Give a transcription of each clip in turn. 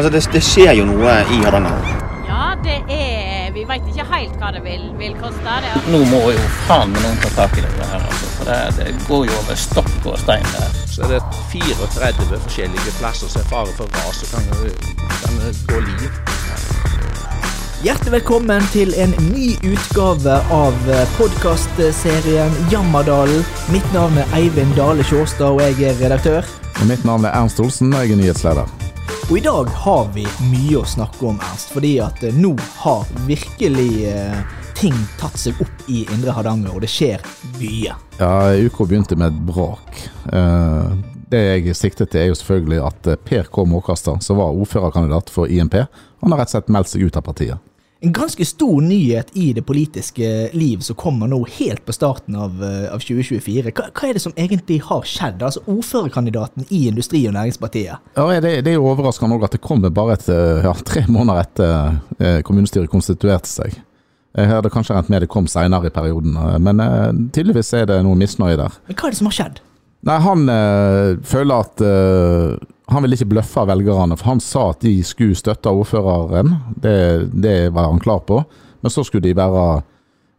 Altså, det, det skjer jo noe i Hardanger. Ja, det er Vi veit ikke helt hva det vil, vil koste. Det. Nå må jo faen meg noen ta tak i det her, altså. For det, det går jo over stokk og stein der. Så er det 34 forskjellige plasser som er fare for ras og kan, kan gå liv. Hjertelig velkommen til en ny utgave av podkastserien Jammerdalen. Mitt navn er Eivind Dale Sjåstad, og jeg er redaktør. Og Mitt navn er Ernst Olsen, og jeg er nyhetsleder. Og i dag har vi mye å snakke om, Ernst, fordi at eh, nå har virkelig eh, ting tatt seg opp i Indre Hardanger, og det skjer mye. Ja, uka begynte med et brak. Eh, det jeg siktet til, er jo selvfølgelig at Per K. Måkaster, som var ordførerkandidat for INP, han har rett og slett meldt seg ut av partiet. En ganske stor nyhet i det politiske liv som kommer nå helt på starten av, eh, av 2024. Hva, hva, er det som egentlig har skjedd? Altså Ordførerkandidaten i Industri- og Næringspartiet. Ja, det, det er jo overraskende at det kommer bare et, eh, ja, tre måneder etter eh, kommunestyret konstituerte seg. Jeg hadde kanskje regnet med det kom senere i perioden, men tydeligvis er det noe misnøye der. Men hva er det som har skjedd? Nei, han øh, føler at øh, Han vil ikke bløffe velgerne, for han sa at de skulle støtte ordføreren. Det, det var han klar på. Men så skulle de være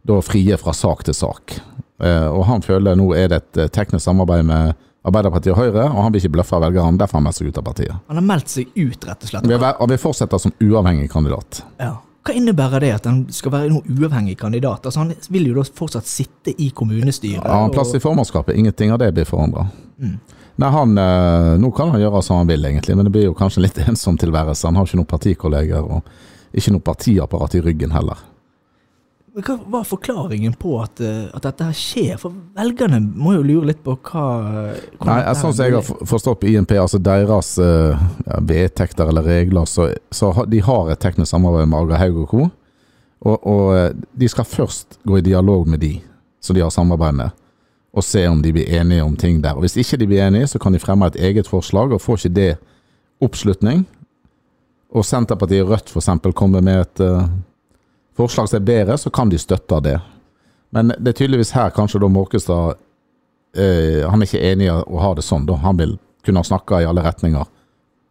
da frie fra sak til sak. Eh, og han føler nå er det et teknisk samarbeid med Arbeiderpartiet og Høyre, og han vil ikke bløffe velgerne. Derfor har han meldt seg ut av partiet. Han har meldt seg ut, rett og slett. Han vil, han vil fortsette som uavhengig kandidat. Ja. Hva innebærer det at han skal være noen uavhengig kandidat? Altså Han vil jo da fortsatt sitte i kommunestyret. Ja, han plass i formannskapet. Ingenting av det blir forandra. Mm. Nei, han, eh, Nå kan han gjøre som han vil, egentlig, men det blir jo kanskje litt ensom tilværelse. Han har ikke noen partikolleger og ikke noe partiapparat i ryggen heller. Hva var forklaringen på at, eh, at, dette her skjer? For velgerne må jo lure litt på hva, Nei, Sånn som jeg har forstått på INP, altså deres ja, vedtekter eller regler, så, så de har et teknisk samarbeid med Aga Haug og co. Og, og, eh, de skal først gå i dialog med de som de har samarbeid med, og se om de blir enige om ting der. Og Hvis ikke de blir enige, så kan de fremme et eget forslag, og får ikke det oppslutning, og Senterpartiet og Rødt f.eks. kommer med et forslag som er bedre, så kan de støtte det. Men det er tydeligvis her kanskje da Måkestad eh, Han er ikke enig i å ha det sånn. da. Han vil kunne snakke i alle retninger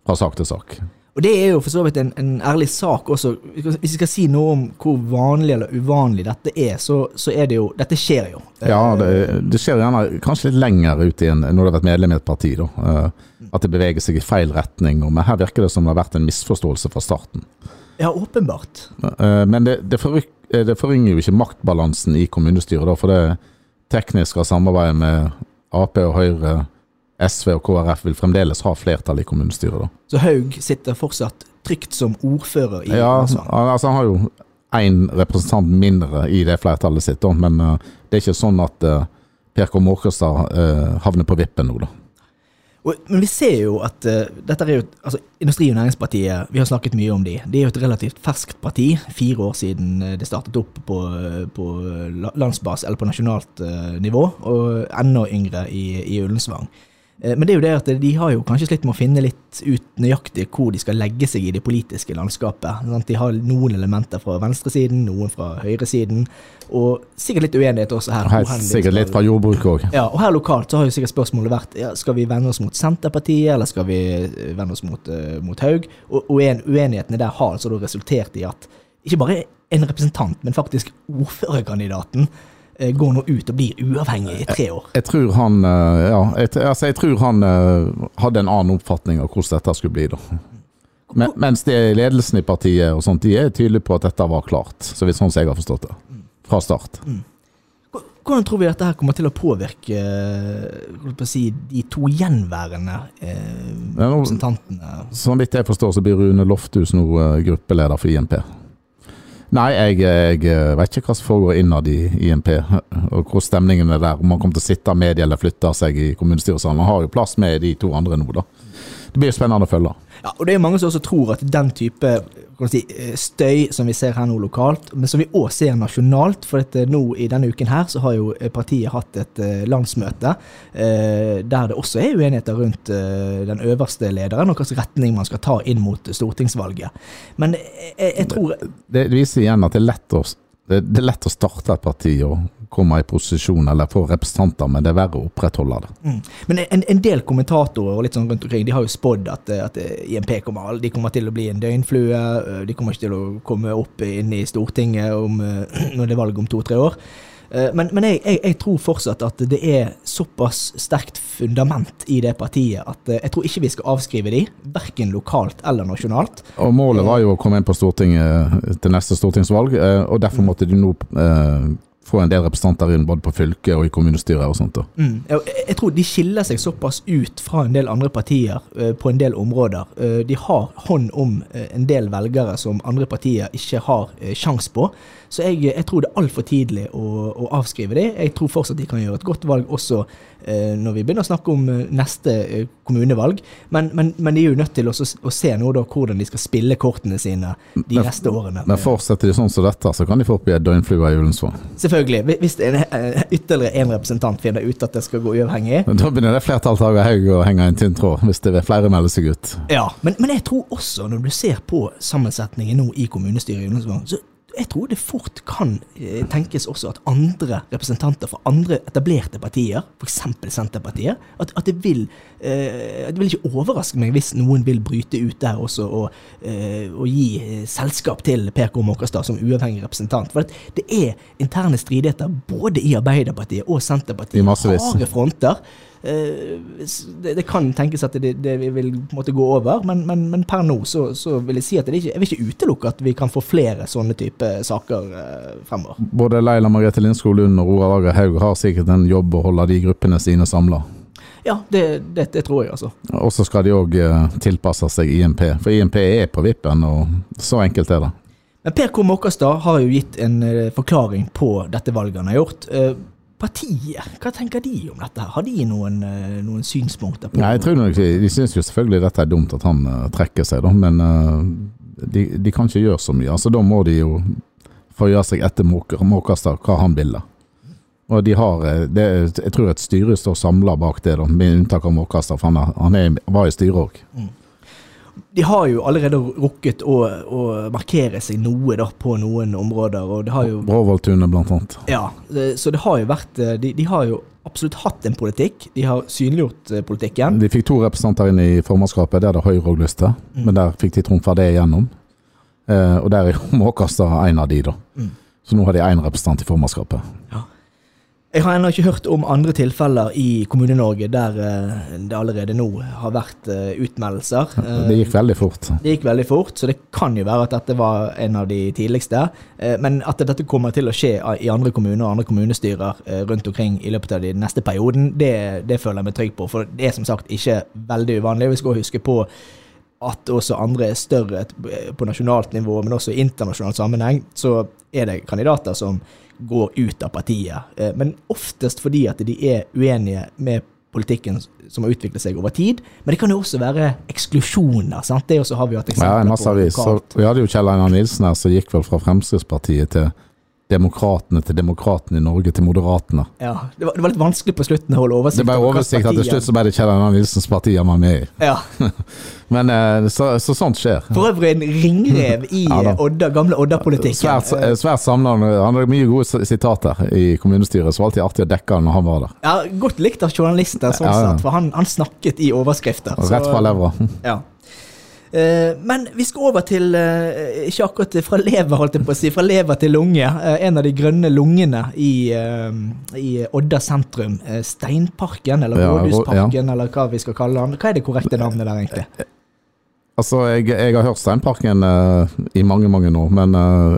fra sak til sak. Og Det er jo for så vidt en, en, ærlig sak også. Hvis vi skal si noe om hvor vanlig eller uvanlig dette er, så, så er det jo Dette skjer jo. Ja, det, det skjer gjerne kanskje litt lenger ut i en, når du har vært medlem i et parti. da. Eh, at det beveger seg i feil retning. Men her virker det som det har vært en misforståelse fra starten. Ja, åpenbart. Eh, men det, det, forryk, eh, det, forringer jo ikke maktbalansen i kommunestyret, da, for det tekniske samarbeidet med Ap og Høyre, SV og KrF vil fremdeles ha flertall i kommunestyret. da. Så Haug sitter fortsatt trygt som ordfører i Ja, altså han har jo én representant mindre i det flertallet sitt, da, men uh, det er ikke sånn at Per K. Måkestad havner på vippen nå, da. Men vi ser jo at uh, dette er jo altså Industri- og Næringspartiet, vi har snakket mye om de. Det er jo et relativt ferskt parti. Fire år siden eh, det startet opp på, på landsbas, eller på nasjonalt uh, nivå, og enda yngre i, i Ullensvang. Eh, men det er jo det at de har jo kanskje slitt med å finne litt ut nøyaktig hvor de skal legge seg i det politiske landskapet. De har noen elementer fra venstresiden, noen fra høyresiden, og sikkert litt uenighet også her. Helt sikkert litt fra jordbruket òg. Ja, og her lokalt så har jo sikkert spørsmålet vært ja, skal vi vende oss mot Senterpartiet, eller skal vi eh, vende oss mot, uh, mot Haug? Og, og uenighetene der har altså resultert i at ikke bare en representant, men faktisk ordførerkandidaten går nå ut og blir uavhengig i tre år. Jeg, jeg tror han, eh, ja, jeg, altså jeg tror han uh, hadde en annen oppfatning av hvordan dette skulle bli. da. Men, mens det ledelsen i partiet og sånt, de er tydelige på at dette var klart. Så vidt sånn som jeg har forstått det. Fra start. Mm. Hvordan tror vi at dette kommer til å påvirke å si, de to gjenværende eh, representantene? Så vidt jeg forstår, så blir Rune Lofthus nå gruppeleder for INP. Nei, jeg, jeg, eh, vet ikke hva som foregår innad i INP, og hvor stemningen er der. Om man kommer til å sitte med de eller flytte seg i kommunestyresalen. Man har jo plass med de to andre nå, da. Det blir spennende å følge. Ja, og det er mange som også tror at den type si, eh, støy som vi ser her nå lokalt, men som vi òg ser nasjonalt. For dette, nå i denne uken her så har jo eh, partiet hatt et landsmøte eh, der det også er uenigheter rundt eh, den øverste lederen, og hvilken retning man skal ta inn mot stortingsvalget. Men jeg, jeg tror det, det, viser igjen at det er lett å det, det er lett å starte et parti og komme i posisjon eller få representanter, men det er verre å opprettholde det. Mm. Men en, en, del kommentatorer og litt sånn rundt omkring, de har jo spådd at, at, IMP kommer, de kommer til å bli en døgnflue. De kommer ikke til å komme opp inn i Stortinget om, når det er valg om to-tre år. Eh, men, men jeg, jeg, jeg, tror fortsatt at det er såpass sterkt fundament i det partiet at eh, jeg tror ikke vi skal avskrive de, verken lokalt eller nasjonalt. Og Målet var jo å komme inn på Stortinget til neste stortingsvalg, eh, og derfor måtte de nå få en del representanter inn både på fylket og i kommunestyret og sånt. Mm. Jeg tror de skiller seg såpass ut fra en del andre partier uh, på en del områder. Uh, de har hånd om uh, en del velgere som andre partier ikke har uh, sjans på. Så jeg, jeg, tror det er altfor tidlig å, å, avskrive det. Jeg tror fortsatt de kan gjøre et godt valg også eh, når vi begynner å snakke om eh, neste eh, kommunevalg. Men, men, men, de er jo nødt til å, å se nå da hvordan de skal spille kortene sine de men, neste årene. Men fortsetter de sånn som dette, så kan de få opp i et døgnflue i Ullensvang. Selvfølgelig. Hvis en, eh, ytterligere én representant finner ut at det skal gå uavhengig. Da begynner det flertallet av Haug å henge en tynn tråd, hvis det vil flere melde seg ut. Ja, men, men jeg tror også, når du ser på sammensetningen nå i kommunestyret i Ullensvang, så jeg tror det fort kan eh, tenkes også at andre representanter fra andre etablerte partier, f.eks. Senterpartiet, at, at, det vil eh, Det vil ikke overraske meg hvis noen vil bryte ut der også og, eh, og gi eh, selskap til Per K. Måkerstad som uavhengig representant. For det er interne stridigheter både i Arbeiderpartiet og Senterpartiet. Harde fronter. Eh, det, det, kan tenkes at det, det vil måtte gå over, men, men, men per nå så, så, vil jeg si at ikke, jeg vil ikke utelukke at vi kan få flere sånne type saker eh, fremover. Både Leila Margrethe Lindskog Lund og Roar Lager Haug har sikkert en jobb å holde de gruppene sine samla. Ja, det, det, det, tror jeg, altså. Og så skal de òg eh, tilpasse seg IMP, for IMP er på vippen, og så enkelt er det. Men Per K. Måkastad har jo gitt en forklaring på dette valget han har gjort partiet, hva tenker de om dette? Har de noen, eh, noen synspunkter på det? jeg tror nok, De syns jo selvfølgelig dette er dumt at han uh, trekker seg, da, men uh, de, de, kan ikke gjøre så mye. Altså, Da må de jo føye seg etter Måkastad hva han vil. da. Og de har, det, Jeg tror et styre står samla bak det, da, med unntak av Måkastad, for han, er, han er, var i styret òg. Mm de har jo allerede rukket å, å, markere seg noe da, på noen områder. og det har jo... Bråvolltunet, blant annet. Ja, så det har jo vært eh, de, de, har jo absolutt hatt en politikk. De har synliggjort eh, politikken. De fikk to representanter inn i formannskapet, det hadde Høyre òg lyst til. Mm. Men der fikk de trumfa det igjennom. Eh, og der er jo Måkastad en av de, da. Mm. Så nå har de én representant i formannskapet. Ja. Jeg har ennå ikke hørt om andre tilfeller i Kommune-Norge der uh, det allerede nå har vært uh, utmeldelser. Det gikk veldig fort. Det gikk veldig fort, så det kan jo være at dette var en av de tidligste. men at dette kommer til å skje i andre kommuner og andre kommunestyrer rundt omkring i løpet av den neste perioden, det, det, føler jeg meg trygg på. For det er som sagt ikke veldig uvanlig. Vi skal huske på at også andre er større på nasjonalt nivå, men også i internasjonal sammenheng, så er det kandidater som går ut av partiet. Eh, men oftest fordi at de er uenige med politikken som har utviklet seg over tid. Men det kan jo også være eksklusjoner. sant? Det også har vi hatt eksempler ja, på. Vi hadde jo Kjell Einar Nilsen her som gikk vel fra Fremskrittspartiet til demokratene til demokratene i Norge til Moderatene. Ja, det var, det var, litt vanskelig på slutten å holde oversikt. Det ble oversikt at til slutt så ble det Kjell Einar Nilsens parti han var med i. Ja. Men eh, så, så, sånt skjer. For øvrig en ringrev i ja, Odda, gamle Odda-politikken. Svært, eh, svært samlende. Han hadde mye gode sitater i kommunestyret, så var alltid artig å dekke han når han var der. Ja, Godt likt av journalister, sånn ja, sett, for han, han, snakket i overskrifter. Rett fra levra. Ja. Eh, men vi skal over til, eh, ikke akkurat fra lever, holdt jeg på å si, fra lever til lunge. Eh, en av de grønne lungene i, i Odda sentrum. Steinparken, eller Rådhusparken, ja. eller hva vi skal kalle den. Hva er det korrekte navnet der, egentlig? Altså, jeg, jeg har hørt Steinparken i mange, mange år, men uh,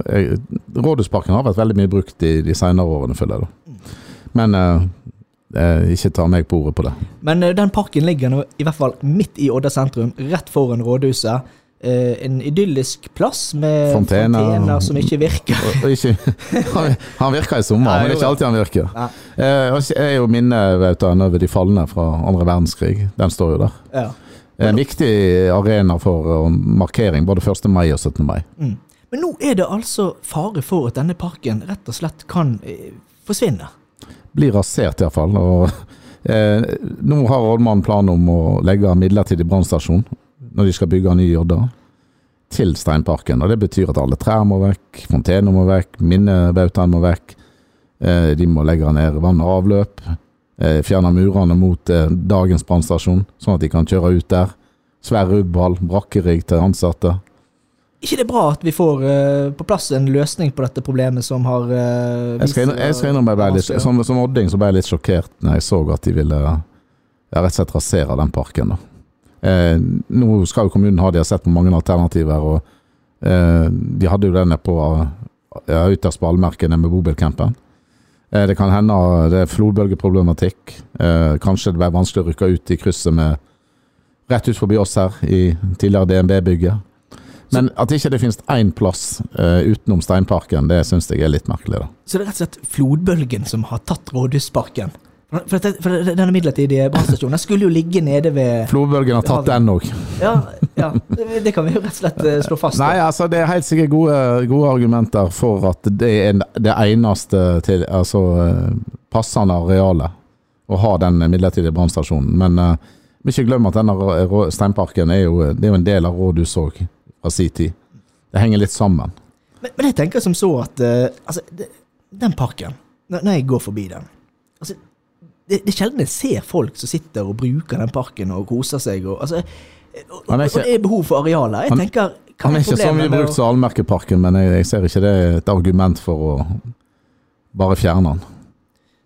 Rådhusparken har vært veldig mye brukt i de senere årene, føler jeg. da. Men uh, Eh, ikke ta meg på ordet på det. Men eh, den parken ligger nå i hvert fall midt i Odda sentrum, rett foran rådhuset. Eh, en idyllisk plass med fontener, fontener som ikke virker. ikke, han, han, virker i sommer, men det er ikke alltid han virker. Eh, jeg er jo minnet over de falne fra andre verdenskrig. Den står jo der. Ja. En viktig arena for markering både 1. mai og 17. mai. Mm. Men nå er det altså fare for at denne parken rett og slett kan forsvinne blir rasert iallfall. Eh, nå har rådmannen plan om å legge midlertidig brannstasjon når de skal bygge ny Odda. til steinparken. Og det betyr at alle trær må vekk, fontener må vekk, minnebautaen må vekk. Eh, de må legge ned vann og avløp. Eh, fjerne murene mot eh, dagens brannstasjon, sånn at de kan kjøre ut der. Svær rubbhall, brakkerigg til ansatte. Ikke det er bra at vi får uh, på plass en løsning på dette problemet som har uh, Jeg skal, innrømme jeg ble litt, som, som odding så ble jeg litt sjokkert når jeg så at de ville ja, rett og slett rasere den parken. Eh, nå skal jo kommunen ha, de har sett på mange alternativer, og eh, de hadde jo denne på ja, ytterst på allmerkene med bobilcampen. Eh, det kan hende det er flodbølgeproblematikk. Eh, kanskje det ble vanskelig å rykke ut i krysset med rett ut forbi oss her i tidligere DNB-bygget. Men at ikke det finnes én plass uh, utenom Steinparken, det syns jeg er litt merkelig. da. Så det er rett og slett flodbølgen som har tatt Rådhusparken. For, det, for denne midlertidige brannstasjonen skulle jo ligge nede ved Flodbølgen har tatt den òg. Ja, ja det, kan vi jo rett og slett eh, slå fast. Nei, altså det er helt sikkert gode, gode argumenter for at det er det eneste til, altså, eh, passende arealet å ha den midlertidige brannstasjonen. Men uh, ikke glemme at denne Steinparken er jo, det er jo en del av rådhuset òg, fra si tid. Det henger litt sammen. Men, men jeg tenker som så at uh, altså, det, den parken, når, jeg går forbi den altså, det, det er sjelden jeg ser folk som sitter og bruker den parken og koser seg. Og, altså, og, og, er og det er behov for arealer. Jeg Han- tenker, Han er ikke så vi mye brukt som Allmerkeparken, men jeg, jeg ser ikke det er et argument for å bare fjerne den.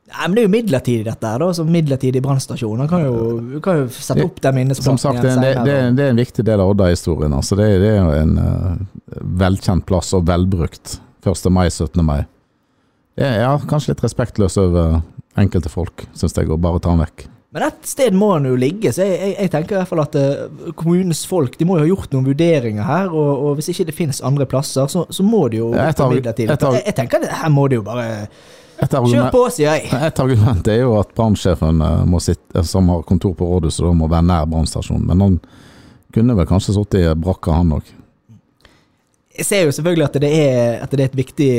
Nei, men Det er jo midlertidig, dette her. da, så Midlertidig brannstasjon. Han kan jo, kan jo sette opp den Som sagt, det, det, det, det er en viktig del av Odda-historien. Altså det, det er jo en uh, velkjent plass og velbrukt 1. mai, 17. mai. Det er ja, kanskje litt respektløs over enkelte folk, syns jeg, å bare ta den vekk. Men et sted må den jo ligge, så jeg, jeg, jeg tenker i hvert fall at uh, kommunens folk de må jo ha gjort noen vurderinger her. Og, og hvis ikke det finnes andre plasser, så, så må det jo arg- midlertidig. Jeg, jeg tenker at her må det jo bare Kjør på, sier jeg. et argument er jo at brannsjefen eh, sitte- som har kontor på rådhuset, må være nær brannstasjonen. Men han kunne vel kanskje sittet i brakka, han òg. Jeg ser jo selvfølgelig at det er, at det er et viktig,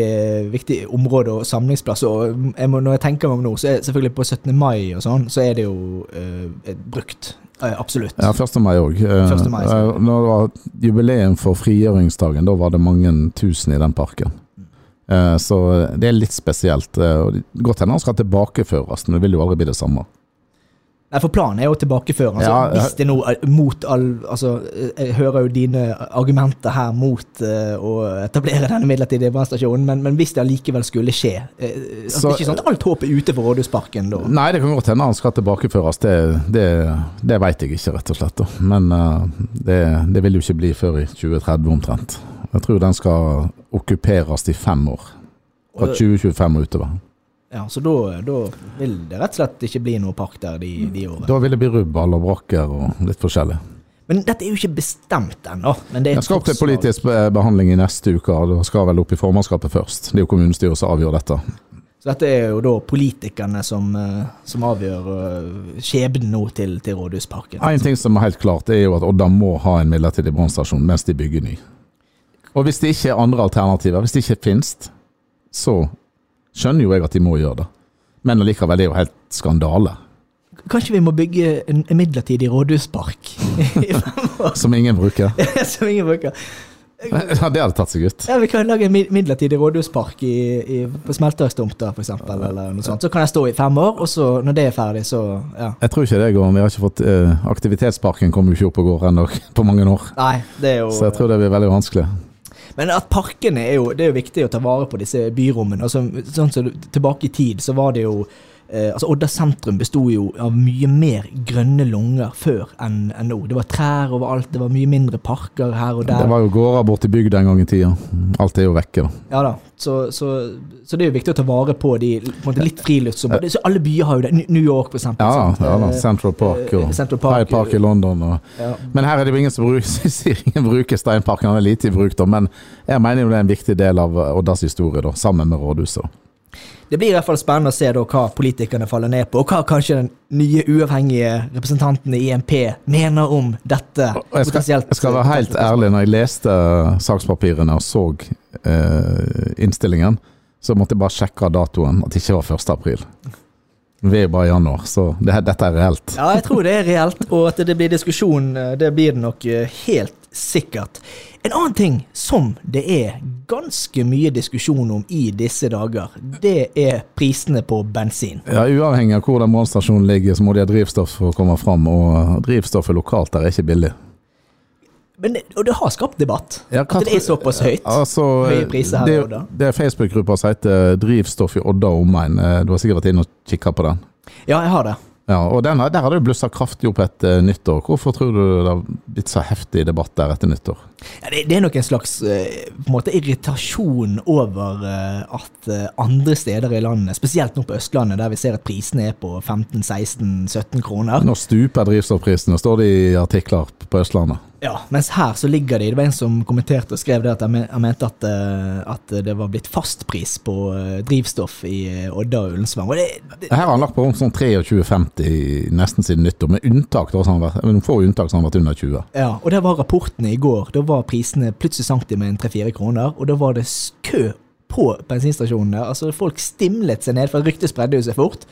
viktig område og samlingsplass. Og jeg må, når jeg tenker meg om nå, så er selvfølgelig på 17. mai og sånn, så er det jo eh, brukt. Eh, absolutt. Ja, 1. mai òg. 1. mai. Når det var jubileum for frigjøringsdagen, da var det mange tusen i den parken. Eh, Så det er litt spesielt. Eh, og Godt hende han skal tilbakeføres, men det vil jo aldri bli det samme. Nei, for planen er jo å tilbakeføre. Altså, Ja, hvis det nå mot all Altså, jeg hører jo dine argumenter her mot uh, å etablere denne midlertidige brannstasjonen, men, men hvis det allikevel skulle skje uh, altså, Så- Det er ikke sånn at alt håp er ute for Rådhusparken da? Nei, det kan godt hende han skal tilbakeføres. Det, det, det veit jeg ikke, rett og slett. da. Men uh, det, det vil jo ikke bli før i 2030 omtrent. Jeg tror den skal okkuperes i fem år. Fra 2025 og utover. Ja, Så da, da vil det rett og slett ikke bli noe park der de, de årene. Da vil det bli rubbel og brakker og litt forskjellig. Men dette er jo ikke bestemt ennå. Men det Den skal opp til politisk behandling i neste uke, og da skal vel opp i formannskapet først. Det er jo kommunestyret som avgjør dette. Så dette er jo da politikerne som, eh, som avgjør eh, skjebnen nå til, til Rådhusparken. En ting som er helt klart, er jo at Odda må ha en midlertidig brannstasjon mens de bygger ny. Og hvis det ikke er andre alternativer, hvis det ikke finnes, så skjønner jo jeg at de må gjøre det. Men allikevel, det er jo helt skandale. Kanskje vi må bygge en, midlertidig rådhuspark? Som ingen bruker. som ingen bruker. Ja, det hadde tatt seg ut. Ja, Vi kan lage en midlertidig rådhuspark i, i, på Smeltøystomta f.eks. Eller. Så kan jeg stå i fem år, og så når det er ferdig, så ja. Jeg tror ikke det går. Vi har ikke fått eh, Aktivitetsparken kommer jo ikke opp og går ennå på mange år. Nei, det er jo Så jeg tror det blir veldig vanskelig. Men at parkene er jo Det er jo viktig å ta vare på disse byrommene. Altså, sånn som Tilbake i tid så var det jo eh, altså Odda sentrum besto jo av mye mer grønne lunger før enn en nå. Det var trær overalt, det var mye mindre parker her og der. Det var jo gårder borti bygda en gang i tida. Alt er jo vekke, da. Ja da, så, så, så det er jo viktig å ta vare på de på måte litt friluftsområder. Så alle byer har jo det. New- York, for eksempel. Ja, ja da. Eh, Central Park og eh, Central Park, High Park i London. Og. Ja. Men her er det jo ingen som bruker, ingen bruker Steinparken, han er lite i bruk, da. Men jeg mener jo det er en viktig del av Oddas historie, da, sammen med rådhuset. Det blir i hvert fall spennende å se da hva politikerne faller ned på, og hva kanskje den nye uavhengige representanten i IMP mener om dette. Jeg skal, jeg skal være helt ærlig, når jeg leste sakspapirene og så eh, innstillingen, så måtte jeg bare sjekke datoen, at det ikke var 1. april. Vi er bare i januar, så det, dette er reelt. Ja, jeg tror det er reelt, og at det blir diskusjon, eh, det blir det nok eh, helt sikkert. En annen ting som det er ganske mye diskusjon om i disse dager, det er prisene på bensin. Ja, Uavhengig av hvor den brannstasjonen ligger, så må de ha drivstoff for å komme fram. Og drivstoffet lokalt der er ikke billig. Men og det har skapt debatt. Ja, at det er såpass høyt. Altså, Høye priser her det, i Odda. Det er Facebook-gruppa som heter Drivstoff i Odda og omegn. Du har sikkert vært inne og kikka på den? Ja, jeg har det. Ja, og denne, Der har det blussa kraftig opp etter nyttår. Hvorfor tror du det har blitt så heftig debatt der etter nyttår? Ja, det, det er nok en slags eh, på en måte irritasjon over eh, at eh, andre steder i landet, spesielt nå på Østlandet, der vi ser at prisene er på 15-16-17 kroner, Nå stuper drivstoffprisene, står det i artikler på Østlandet. Ja, mens her så ligger de Det var en som kommenterte og skrev det at han mente at, eh, at det var blitt fastpris på eh, drivstoff i eh, Odda og Ullensvang. Og det, det, Her har han lagt på rundt sånn 23,50 nesten siden nyttår, med unntak da, så har han vært, noen få unntak så har vært under 20. ja, og der var rapportene i går. Da var prisene plutselig sank de med en 3-4 kroner, og da var det kø på bensinstasjonene. Altså Folk stimlet seg ned, for ryktet spredde jo seg fort.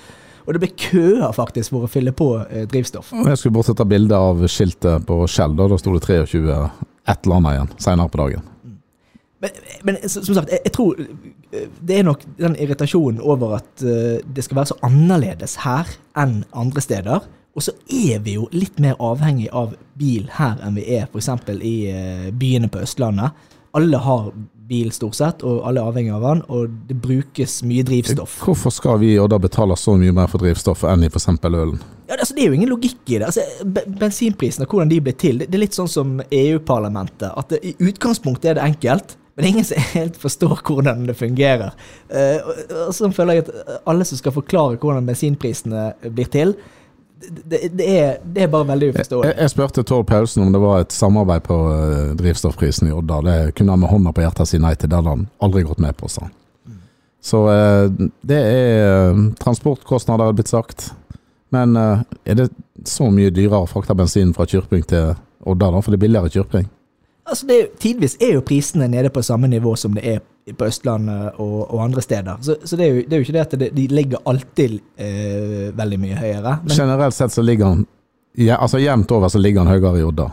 Og det ble køer faktisk for å fylle på eh, drivstoff. Jeg skulle bare sette bilde av skiltet på Skjell, da, da sto det 23 et eller annet igjen senere på dagen. Men, men som som sagt, jeg, jeg tror eh, det er nok den irritasjonen over at uh, det skal være så annerledes her enn andre steder. Og så er vi jo litt mer avhengig av bil her enn vi er f.eks. i uh, byene på Østlandet. Alle har bil stort sett, og alle er avhengig av den, og det brukes mye drivstoff. Hvorfor skal vi og da betale så mye mer for drivstoff enn i f.eks. ølen? Ja, altså, det er jo ingen logikk i det. Altså, be- bensinprisene, hvordan de ble til, det, det er litt sånn som EU-parlamentet. At det, i utgangspunktet er det enkelt, men det er ingen som helt forstår hvordan det fungerer. Eh, og, og sånn føler jeg at alle som skal forklare hvordan bensinprisene blir til, det, det, er, det er bare veldig Jeg, uforståelig. jeg spurte Tord Paulsen om det var et samarbeid på eh, drivstoffprisen i Odda. Det kunne han med hånda på hjertet si nei til, det hadde han aldri gått med på, sa han. Så eh, det er eh, transportkostnader, er blitt sagt. Men er det så mye dyrere å frakte bensin fra Kyrping til Odda, da? For det er billigere Kyrping? Altså, det tidvis er jo prisene nede på samme nivå som det er på Østlandet og, og andre steder. Så, så det, er jo, det er jo ikke det at det, de ligger alltid eh, veldig mye høyere. Men, Generelt sett så ligger han ja, altså Jevnt over så ligger han høyere i Odda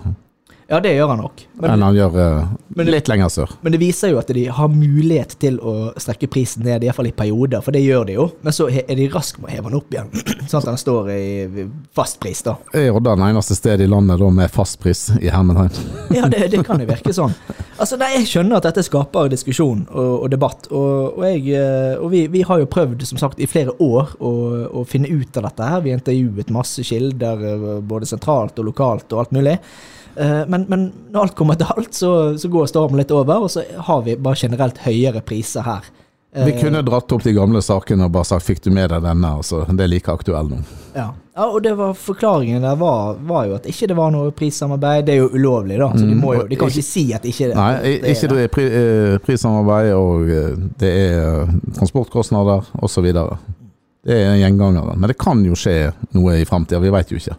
ja, det gjør han nok. Men, enn han gjør uh, Men litt lenger sør. Men det viser jo at de har mulighet til å strekke prisen ned, iallfall i perioder, for det gjør de jo. Men så er de raske med å heve den opp igjen, sånn at den står i fastpris, da. Er Odda det eneste stedet i landet da med fastpris i Hermenheim? Ja, det, det kan jo virke sånn. Altså, nei, Jeg skjønner at dette skaper diskusjon og, og debatt, og, og, jeg, eh, og vi, vi har jo prøvd som sagt i flere år å, å finne ut av dette. her. Vi intervjuet masse kilder, eh, både sentralt og lokalt og alt mulig. Eh, Men, men når alt kommer til alt, så, så går stormen litt over, og så har vi bare generelt høyere priser her. Vi Eh, kunne dratt opp de gamle sakene og bare sagt 'fikk du med deg denne'? Altså, det er like aktuell nå. Ja. ja, og det var forklaringen der var, var jo at ikke det var noe prissamarbeid. Det er jo ulovlig, da, så de, må jo, de kan ikke si at ikke det, Nei, det er ikke det. er pri, eh, prissamarbeid, og det er transportkostnader osv. Det er gjengangere. Men det kan jo skje noe i framtida, vi veit jo ikke.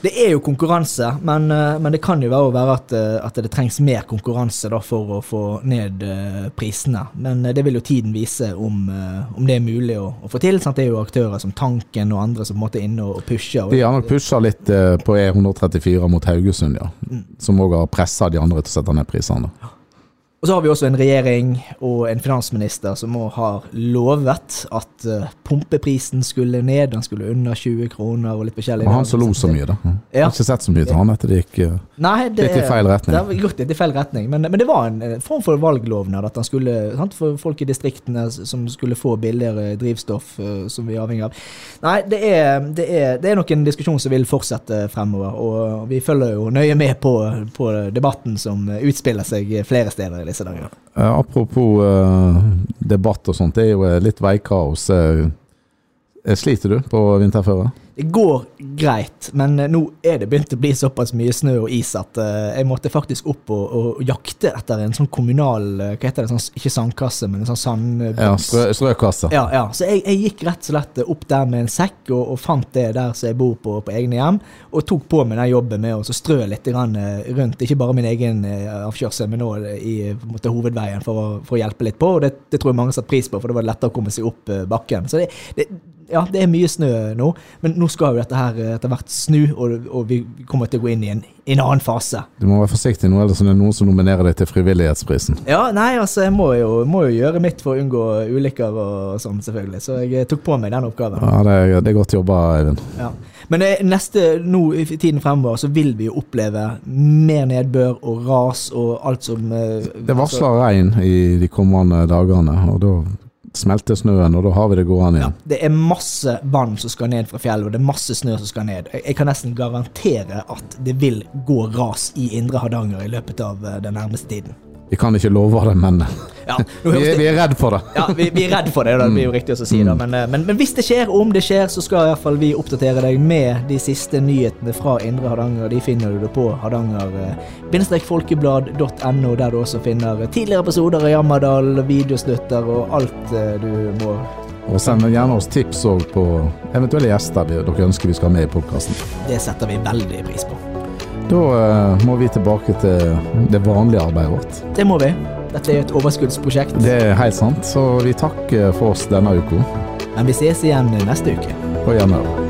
Det er jo konkurranse, men, eh, men det kan jo være, være at, eh, at det trengs mer konkurranse da, for å få ned eh, prisene. Men det vil jo tiden vise om, om det er mulig å, å få til. Sant? Det er jo aktører som Tanken og andre som på en måte er inne og pusher. De har nok pusha litt på E134 mot Haugesund, ja. Som òg har pressa de andre til å sette ned prisene. Og så har vi også en regjering og en finansminister som òg har lovet at eh, pumpeprisen skulle ned, den skulle under 20 kroner og litt forskjellig. Og han som lo så mye, da. Jeg har ikke sett så mye til han etter det gikk eh, Nei, det, litt i feil retning. Det har gått litt i feil retning, men, men det var en eh, form for valglovnad at han skulle, sant, for folk i distriktene som skulle få billigere drivstoff som vi er avhengig av. Nei, det er, det, er, det er nok en diskusjon som vil fortsette fremover, og vi følger jo nøye med på, på debatten som utspiller seg flere steder disse dager. Eh, apropos uh, debatt og sånt, det er jo eh, litt veikaos. Eh, sliter du på vinterføre? Det går greit, men eh, nå er det begynt å bli såpass mye snø og is at eh, jeg måtte faktisk opp og, og jakte etter en sånn kommunal eh, Hva heter det? Sånn, ikke sandkasse, men en sånn sandboks. Ja, strø, strøkasse. Ja, ja. Så jeg, jeg gikk rett og slett opp der med en sekk og, og fant det der som jeg bor på på egne hjem, og tok på meg den jobben med å strø litt rundt, ikke bare min egen avkjørsel, men òg i hovedveien for å, for å hjelpe litt på. Og det, det tror jeg mange satte pris på, for det var lettere å komme seg opp bakken. Så det, det, ja, det er mye snø nå, men nå skal jo dette her eh, etter hvert snu, og, og vi kommer til å gå inn i en, en annen fase. Du må være forsiktig nå, ellers er det noen som nominerer deg til Frivillighetsprisen. Ja, nei, altså, jeg må jo, må jo gjøre mitt for å unngå ulykker og sånn, selvfølgelig. Så jeg tok på meg den oppgaven. Ja, det er, det er godt jobba, Eivind. Ja. Men eh, neste, nå i tiden fremover så vil vi jo oppleve mer nedbør og ras og alt som eh, Det varsler regn i de kommende dagene, og da smelter snøen, og da har vi det gående Ja, igjen. det er masse vann som skal ned fra fjellet, og det er masse snø som skal ned. Jeg, jeg kan nesten garantere at det vil gå ras i Indre Hardanger i løpet av eh, den nærmeste tiden. Vi kan ikke love det, men Ja, vi, vi er redd for det. Ja, vi, vi er redd for det, det blir jo riktig å si det. Men, eh, men, men hvis det skjer, og om det skjer, så skal i hvert fall vi oppdatere deg med de siste nyhetene fra Indre Hardanger. De finner du på hardanger-folkeblad.no, der du også finner tidligere episoder av Jammerdal, videosnutter og alt eh, du må Og send gjerne oss tips på eventuelle gjester dere ønsker vi skal ha med i podkasten. Det setter vi veldig pris på. Da uh, må vi tilbake til det vanlige arbeidet vårt. Det må vi. Dette er jo et overskuddsprosjekt. Det er helt sant, så vi takker for oss denne uka. Men vi ses igjen neste uke. På gjenhør.